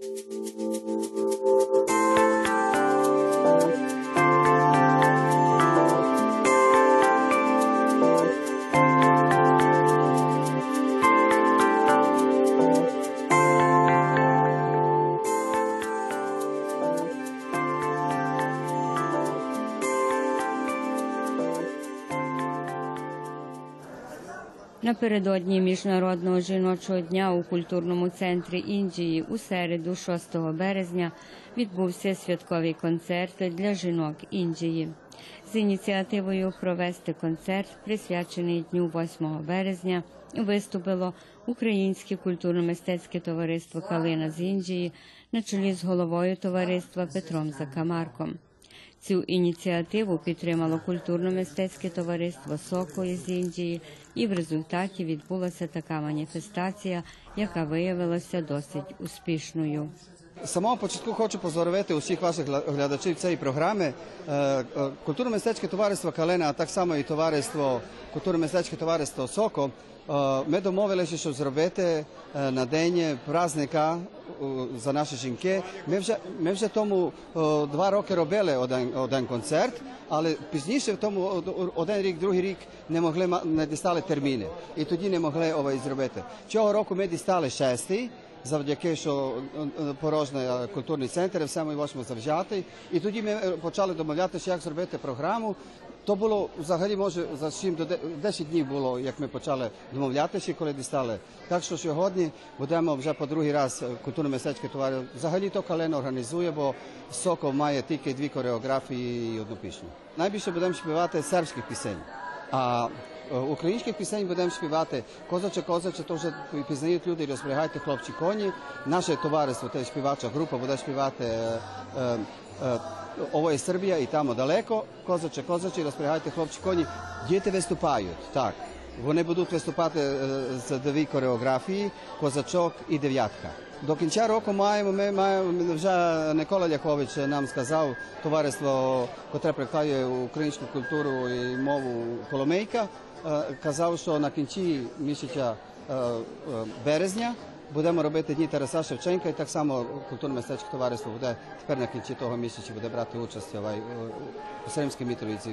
Thank you. Напередодні Міжнародного жіночого дня у культурному центрі Індії у середу, 6 березня, відбувся святковий концерт для жінок Індії. З ініціативою провести концерт, присвячений дню 8 березня, виступило Українське культурно-мистецьке товариство Калина з Індії на чолі з головою товариства Петром Закамарком. Цю ініціативу підтримало культурно-мистецьке товариство Соко із Індії, і в результаті відбулася така маніфестація, яка виявилася досить успішною. З самого початку хочу поздоровити усіх ваших глядачів цієї програми. Культурно-мистецьке товариство Калина, а так само і товариство культурно-мистецьке товариство Соко. Ми домовилися, щоб зробити на день праздника е, за наші жінки. Ми вже, ми вже тому два роки робили один, один концерт, але пізніше в тому один рік, другий рік не могли не дістали терміни. І тоді не могли ovaj зробити. Цього року ми дістали шестий завдяки, що е, порожний е, культурний центр, все ми можемо завжати. І тоді ми е, почали домовлятися, як зробити програму. То було взагалі може за 7 до де- 10 днів було, як ми почали домовлятися, коли дістали. Так що сьогодні будемо вже по другий раз е, культурно-мистецьке товариство. Взагалі то Калена організує, бо Сокол має тільки дві хореографії і одну пісню. Найбільше будемо співати сербських пісень. А е, українських пісень будемо співати козаче, козаче, то вже пізнають люди, розберігайте хлопці коні. Наше товариство, те співача група буде співати е, е, е, ovo je Srbija i tamo daleko, kozače, kozače, розберігайте хлопці коні. Діти виступають, так. Вони будуть виступати е, з дві хореографії, козачок і дев'ятка. До кінця року маємо, ми маємо, вже Никола Ляхович нам сказав, товариство, котре прикладає українську культуру і мову Коломейка, е, казав, що на кінці місяця е, е, березня будемо робити Дні Тараса Шевченка, і так само культурно-мистецьке товариство буде тепер на кінці того місяця буде брати участь у- Сримській Мітровиці,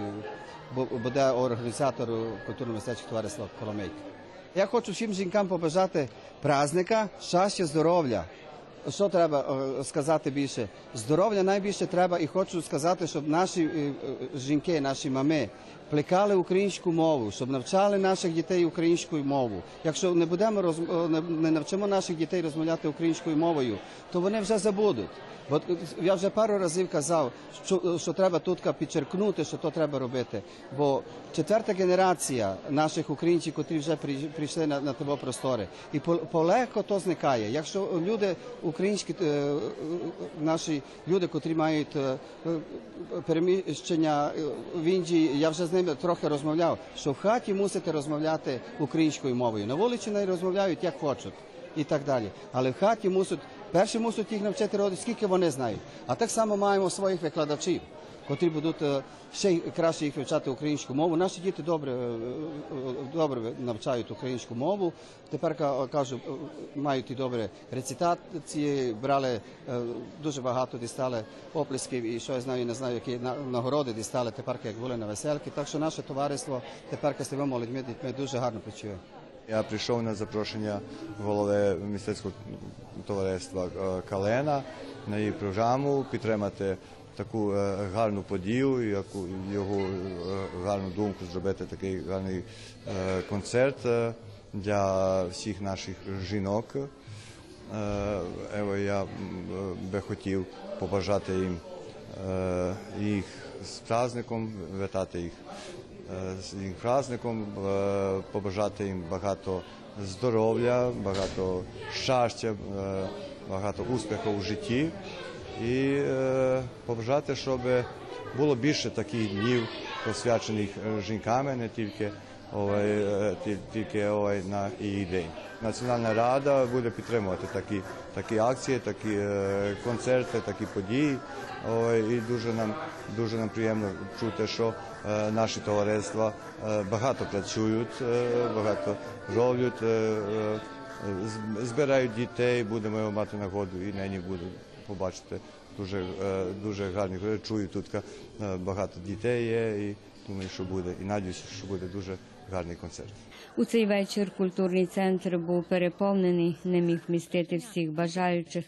буде організатор культурно-мистецького товариства Коломейка. Я хочу всім жінкам побажати праздника, щастя, здоров'я. Що треба е, сказати більше? Здоров'я найбільше треба, і хочу сказати, щоб наші е, е, жінки, наші мами плекали українську мову, щоб навчали наших дітей українською мову. Якщо не будемо роз... е, не- навчимо наших дітей розмовляти українською мовою, то вони вже забудуть. Бо е, я вже пару разів казав, що, що треба тут підчеркнути, що то треба робити. Бо четверта генерація наших українців, котрі вже прийшли на, на тебе простори, і по- полегко то зникає. Якщо люди українські е, е, наші люди, котрі мають е, е, переміщення е, в Індії, я вже з ними трохи розмовляв, що в хаті мусите розмовляти українською мовою. На вулиці не розмовляють як хочуть і так далі. Але в хаті мусять перші мусять їх навчити скільки вони знають. А так само маємо своїх викладачів, котрі будуть е, ще краще їх вивчати українську мову. Наші діти добре, е, е, добре навчають українську мову. Тепер ка- кажу, е, мають і добре рецитації, брали е, дуже багато дістали оплесків і що я знаю, не знаю, які на- нагороди дістали тепер, як були на веселки. Так що наше товариство тепер з людьми дітьми дуже гарно працює. Я прийшов на запрошення голови мистецького товариства е, Калена на її програму підтримати таку е, гарну подію, яку його е, гарну думку зробити такий гарний е, концерт для всіх наших жінок. Ево, я би хотів побажати їм їх з праздником, вітати їх з їх праздником, побажати їм багато здоров'я, багато щастя, багато успіху в житті і е, побажати, щоб було більше таких днів, посвячених е, жінками, не тільки ovaj, е, ті- тільки ovaj, на її день. Національна рада буде підтримувати такі, такі акції, такі концерти, такі події. І дуже нам дуже нам приємно чути, що наші товариства багато працюють, багато роблять збирають дітей, будемо мати нагоду і нині буду побачити дуже, е, дуже гарні. Чую, тут е, багато дітей є і думаю, що буде. І надіюся, що буде дуже гарний концерт. У цей вечір культурний центр був переповнений, не міг вмістити всіх бажаючих.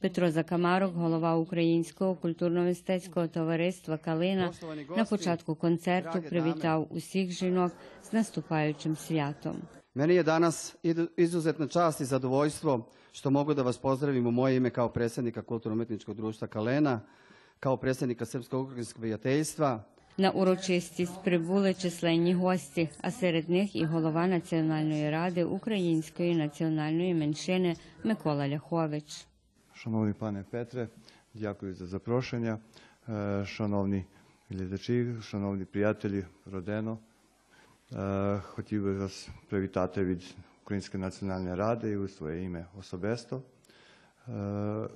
Петро Закамарок, голова Українського культурно-мистецького товариства Калина, на початку концерту привітав усіх жінок з наступаючим святом. Je danas idu- izuzetna čast i zadovoljstvo što mogu da vas pozdravim u moje ime kao predsjednika Kulturno-umetničkog društva Kalena, kao predsjednika Srpsko-Ukrajinskog prijateljstva, На урочистість прибули численні гості, а серед них і голова Національної ради української національної меншини Микола Ляхович. Шановний пане Петре, дякую за запрошення. Е, Шановні глядачі, шановні приятелі, родино. Е, Хотів би вас привітати від Української національної ради і у своє ім'я особисто. Е,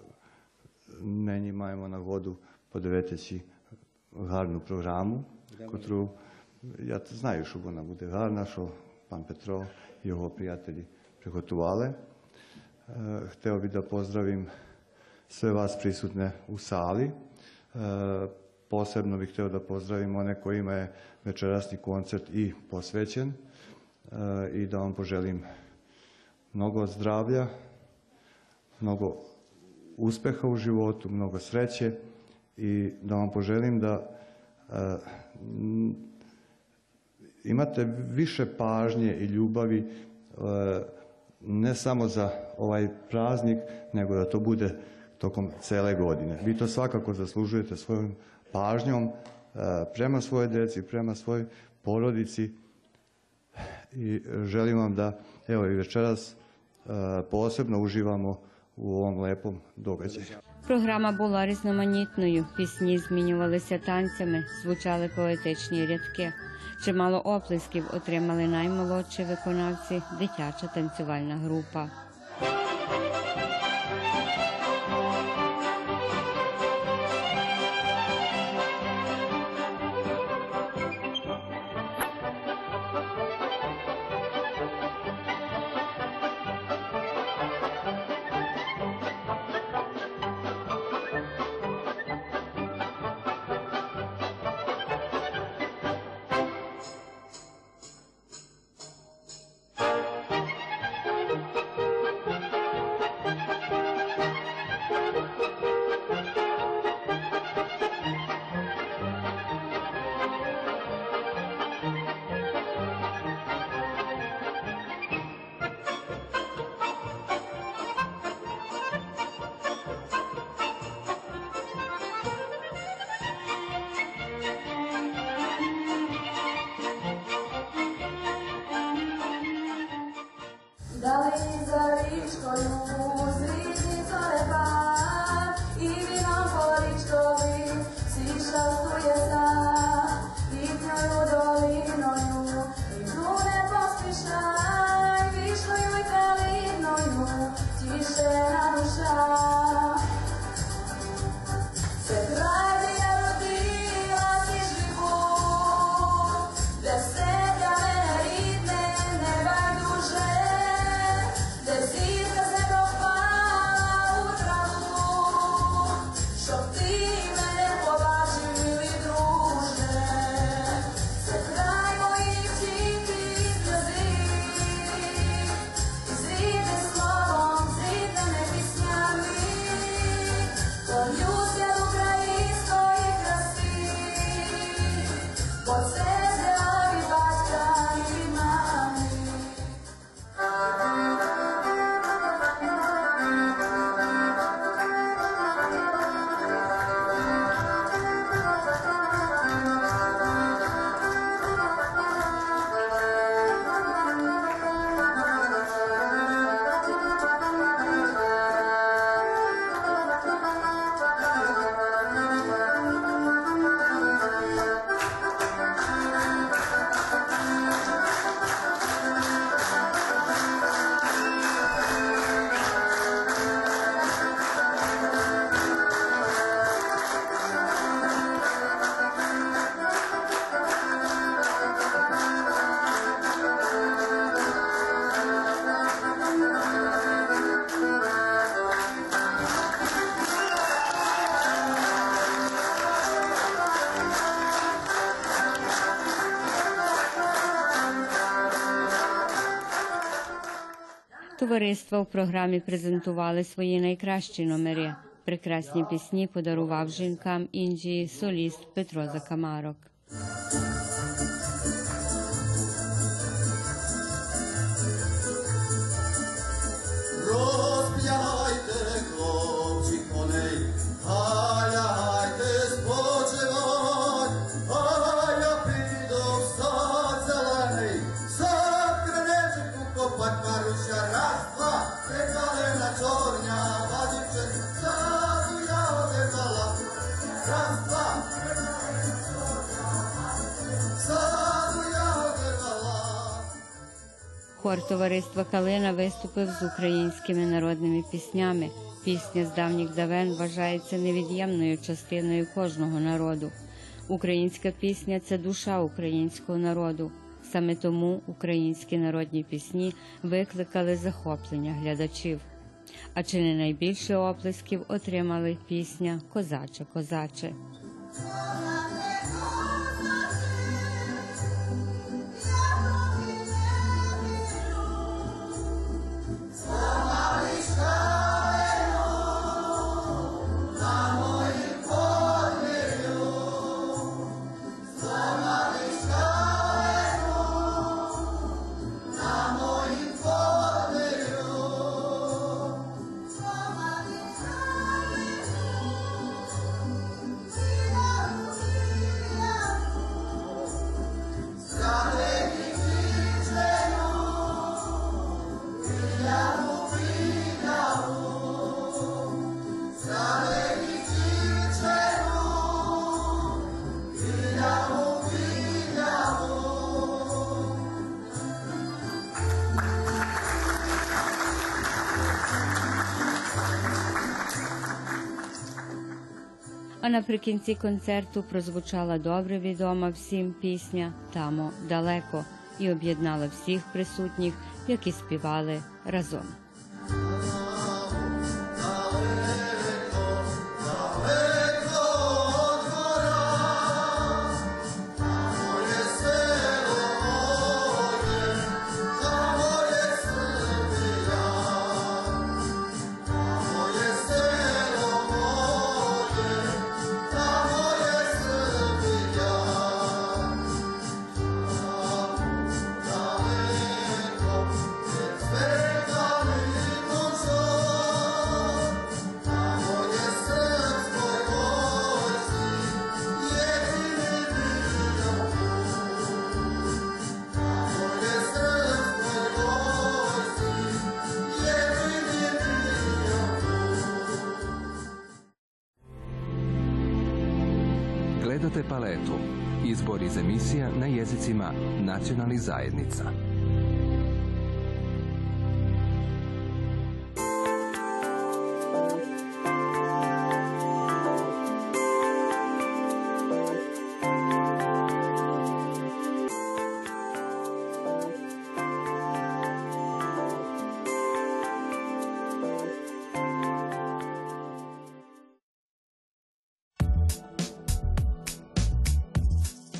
Нині маємо нагоду подивитися гарну програму, котру я знаю, що вона буде гарна, що пан Петро і його приятелі приготували. Е, Hteo bih da pozdravim sve vas prisutne u sali. E, Posebno bih hteo da pozdravim one kojima je večerasni koncert i posvećen e, i da vam poželim mnogo zdravlja, mnogo uspeha u životu, mnogo sreće i da vam poželim da e, imate više pažnje i ljubavi e, ne samo za ovaj praznik, nego da to bude tokom cele godine. Vi to svakako zaslužujete svojom pažnjom e, prema svojoj deci, prema svojoj porodici i želim vam da evo i večeras e, posebno uživamo u ovom lepom događaju. Програма була різноманітною. Пісні змінювалися танцями, звучали поетичні рядки. Чимало оплесків отримали наймолодші виконавці, дитяча танцювальна група. Товариства в програмі презентували свої найкращі номери. Прекрасні пісні подарував жінкам Індії соліст Петро Закамарок. Товариства Калина виступив з українськими народними піснями. Пісня з давніх давен вважається невід'ємною частиною кожного народу. Українська пісня це душа українського народу. Саме тому українські народні пісні викликали захоплення глядачів. А чи не найбільше оплесків отримали пісня Козаче, козаче. А наприкінці концерту прозвучала добре відома всім пісня Тамо далеко і об'єднала всіх присутніх, які співали разом. Iz emisija na jezicima nacionalnih zajednica.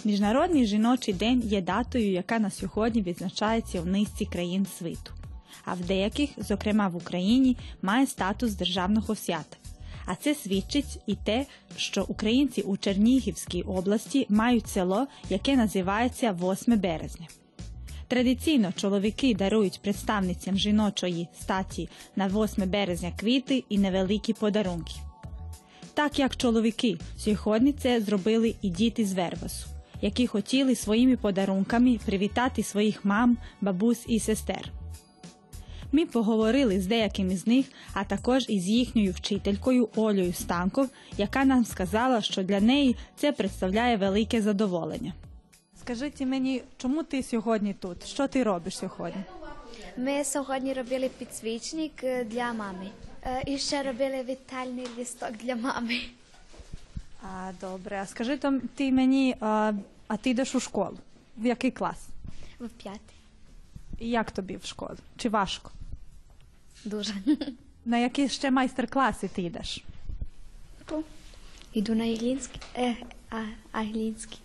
Міжнародний жіночий день є датою, яка на сьогодні відзначається в низці країн світу. А в деяких, зокрема в Україні, має статус державного свята. А це свідчить і те, що українці у Чернігівській області мають село, яке називається 8 березня. Традиційно чоловіки дарують представницям жіночої статі на 8 березня квіти і невеликі подарунки. Так як чоловіки, сьогодні це зробили і діти з Вервасу, які хотіли своїми подарунками привітати своїх мам, бабусь і сестер. Ми поговорили з деякими з них, а також із їхньою вчителькою Олею Станков, яка нам сказала, що для неї це представляє велике задоволення. Скажіть мені, чому ти сьогодні тут? Що ти робиш сьогодні? Ми сьогодні робили підсвічник е, для мами. Е, І ще робили вітальний лісток для мами. А, добре, а скажи то ти мені, а, а ти йдеш у школу? В який клас? В п'ятий. І як тобі в школі? Чи важко? Дуже. На які ще майстер-класи ти йдеш? Іду на англійський. Е, а, англійський.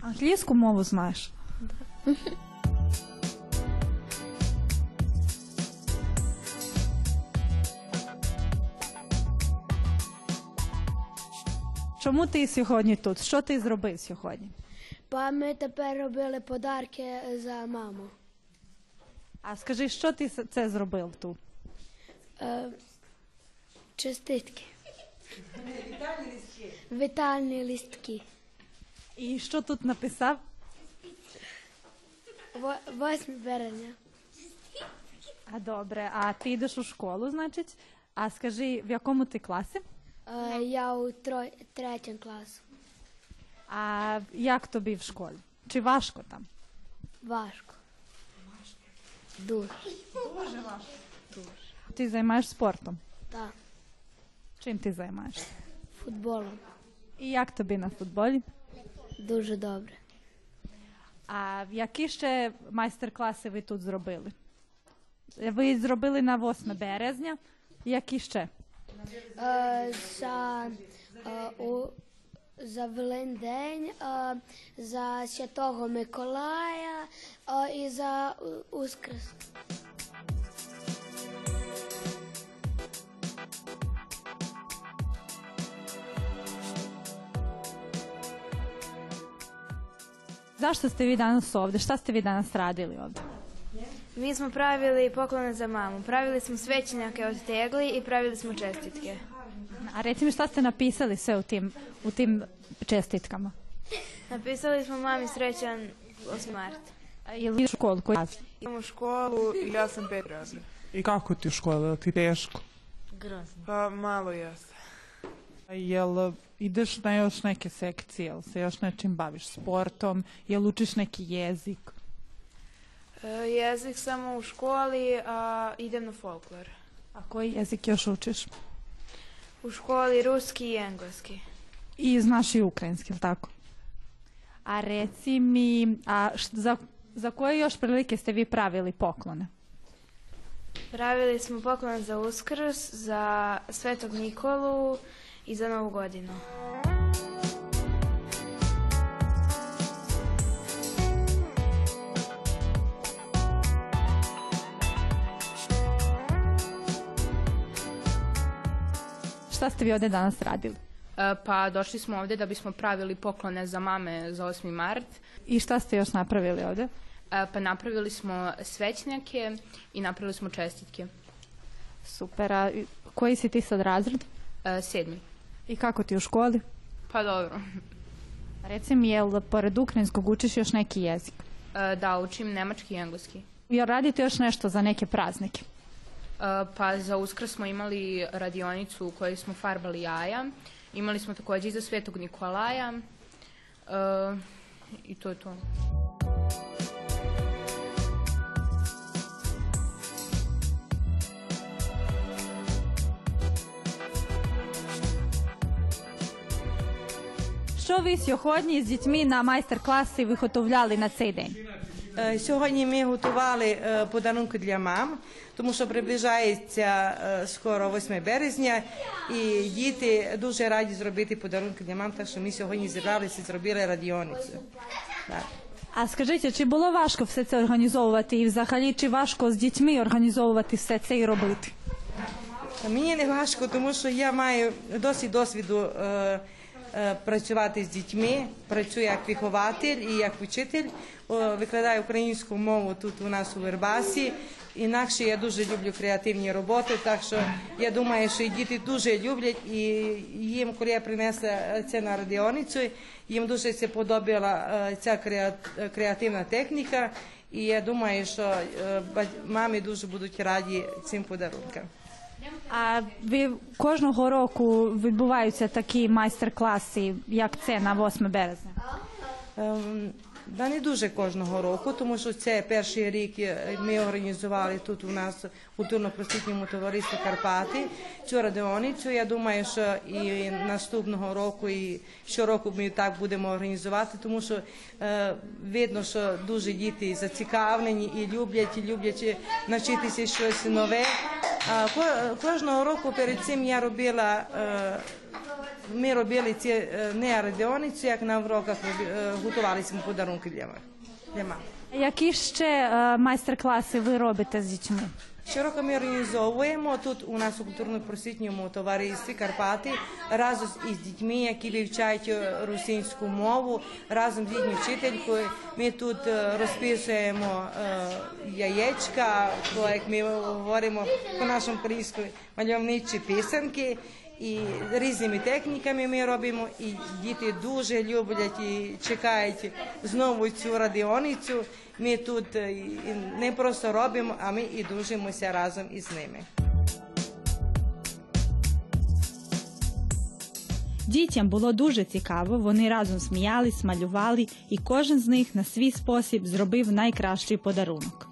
Англійську мову знаєш? Чому ти сьогодні тут? Що ти зробив сьогодні? Па ми тепер робили подарки за маму. А скажи, що ти це зробив тут? Е, частитки. Вітальні листки. І що тут написав? Во- 8 березня. А добре, а ти йдеш у школу, значить? А скажи, в якому ти класі? Е, я у тро- третьому класу. А як тобі в школі? Чи важко там? Важко. Дуже. Дуже важко. Ти займаєш спортом? Так. Чим ти займаєшся? Футболом. І як тобі на футболі? Дуже добре. А які ще майстер-класи ви тут зробили? Ви зробили на 8 березня. Які ще? Е, за, е, у, за Великдень, е, за Святого Миколая е, і за У- Ускрес. Zašto ste vi danas ovdje? Šta ste vi danas radili ovdje? Mi smo pravili poklone za mamu. Pravili smo svećenjake od tegli i pravili smo čestitke. A reci mi šta ste napisali sve u tim, u tim čestitkama? Napisali smo mami srećan 8. mart. Ili u školu koji raz? Idem u školu i ja sam pet razred. I kako ti u školi? Jel ti teško? Pa malo jeste. Jel ideš na još neke sekcije? Jel se još nečim baviš? Sportom? Jel učiš neki jezik? E, jezik samo u školi, a idem na folklor. A koji jezik još učiš? U školi ruski i engleski. I znaš i ukrajinski, jel tako? A reci mi, a za, za koje još prilike ste vi pravili poklone? Pravili smo poklon za uskrs, za svetog Nikolu i za novu godinu. Šta ste vi ovdje danas radili? E, Pa došli smo ovdje da bismo pravili poklone za mame za 8. mart. I šta ste još napravili ovdje? E, Pa napravili smo svećnjake i napravili smo čestitke. Super, a koji si ti sad razred? E, Sedmi. I kako ti u školi? Pa dobro. Reci mi, jel pored ukrajinskog učiš još neki jezik? Da, učim nemački i engleski. Jel radite još nešto za neke praznike? E, Pa za uskrs smo imali radionicu u kojoj smo farbali jaja. Imali smo također i za svetog Nikolaja. E, I to je to. Що ви сьогодні з дітьми на майстер-класи виготовляли на цей день? Е, Сьогодні ми готували е, подарунки для мам, Тому що приближається е, скоро 8 березня, і діти дуже раді зробити подарунки для мам, так що ми сьогодні зібралися і зробили радіоницю. Так. А скажіть, чи було важко все це організовувати і взагалі чи важко з дітьми організовувати все це і робити? Мені не важко, тому що я маю досить досвіду е, е, працювати з дітьми, працюю як вихователь і як вчитель, викладаю українську мову тут у нас у Вербасі. Інакше я дуже люблю креативні роботи, так що я думаю, що і діти дуже люблять, і їм, коли я принесла це на радіоницю, їм дуже це подобала е, ця креативна техніка, і я думаю, що е, мами дуже будуть раді цим подарункам. А ви кожного року відбуваються такі майстер-класи, як це на 8 березня? Да не дуже кожного року, тому що це перший рік е, ми організували тут у нас культурно-просвітньому товаристві Карпати цю радіоницю. Я думаю, що і наступного року, і щороку ми так будемо організувати, тому що е, видно, що дуже діти зацікавлені і люблять, і люблять навчитися щось нове. Ко- кожного року перед цим я робила. Е, ми робили ці не радіоницю, як на уроках готували подарунки для мам. Які ще майстер-класи ви робите з дітьми? Широко ми організовуємо тут у нас у культурно-просвітньому товаристві Карпати разом із дітьми, які вивчають русинську мову, разом з їхньою вчителькою. Ми тут розписуємо яєчка, як ми говоримо по нашому українському мальовничі писанки. І різними техніками ми робимо, і діти дуже люблять і чекають знову цю радіоницю. Ми тут е, не просто робимо, а ми і дружимося разом із ними. Дітям було дуже цікаво, вони разом сміялись, малювали, і кожен з них на свій спосіб зробив найкращий подарунок.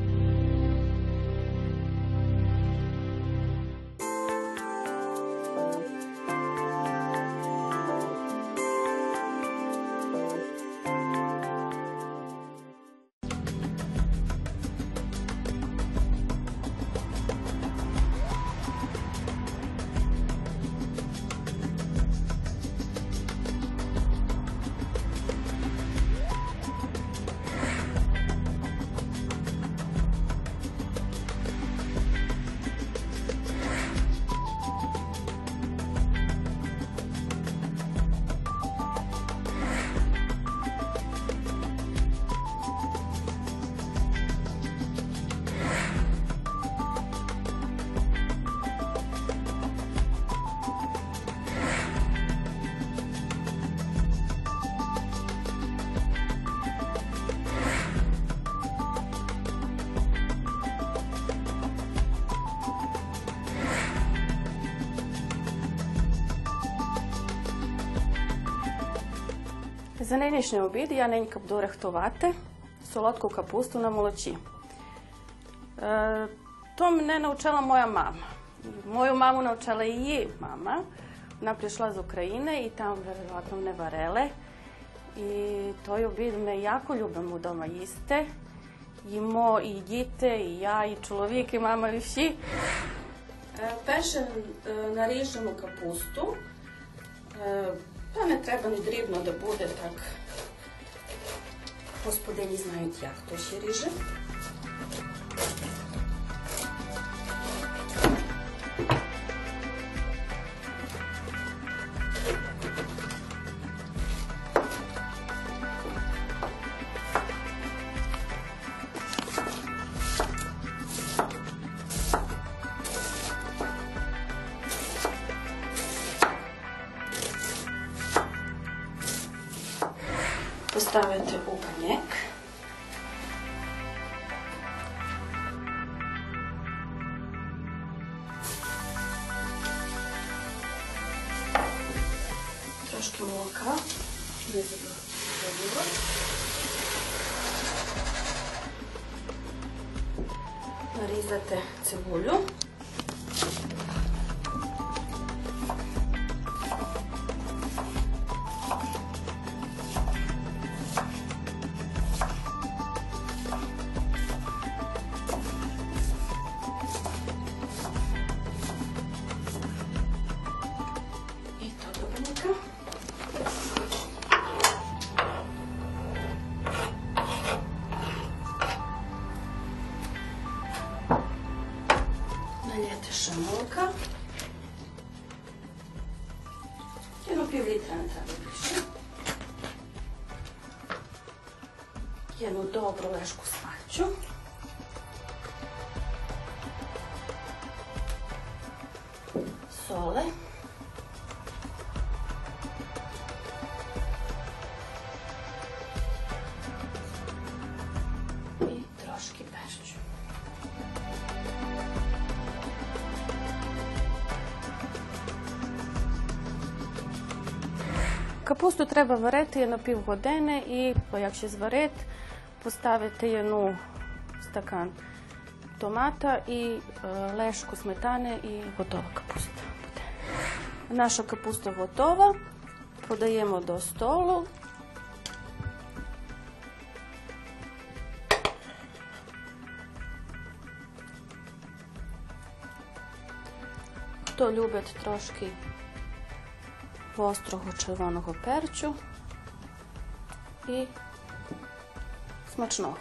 За нинішній обід я ненька буду рихтувати солодку капусту на молочі. Е, то мене навчила моя мама. Мою маму навчала її мама. Вона прийшла з України і там не варили. І той обід ми яко любимо вдома їсти. Їмо і діти, і я, і чоловік, і мама, і всі. Перше наріжемо капусту. Та не треба не дрібно, де буде так. Господині знають, як то ще ріже. postavite u banjek. mlaka. Jedno pil litra ne treba više. Jednu dobru lešku svaću. Треба варити на півгодини і якщо зварити, поставити ну, стакан томата і е, лешку сметани і готова капуста буде. Наша капуста готова. Подаємо до столу. хто любить трошки гострого червоного перцю і смачного.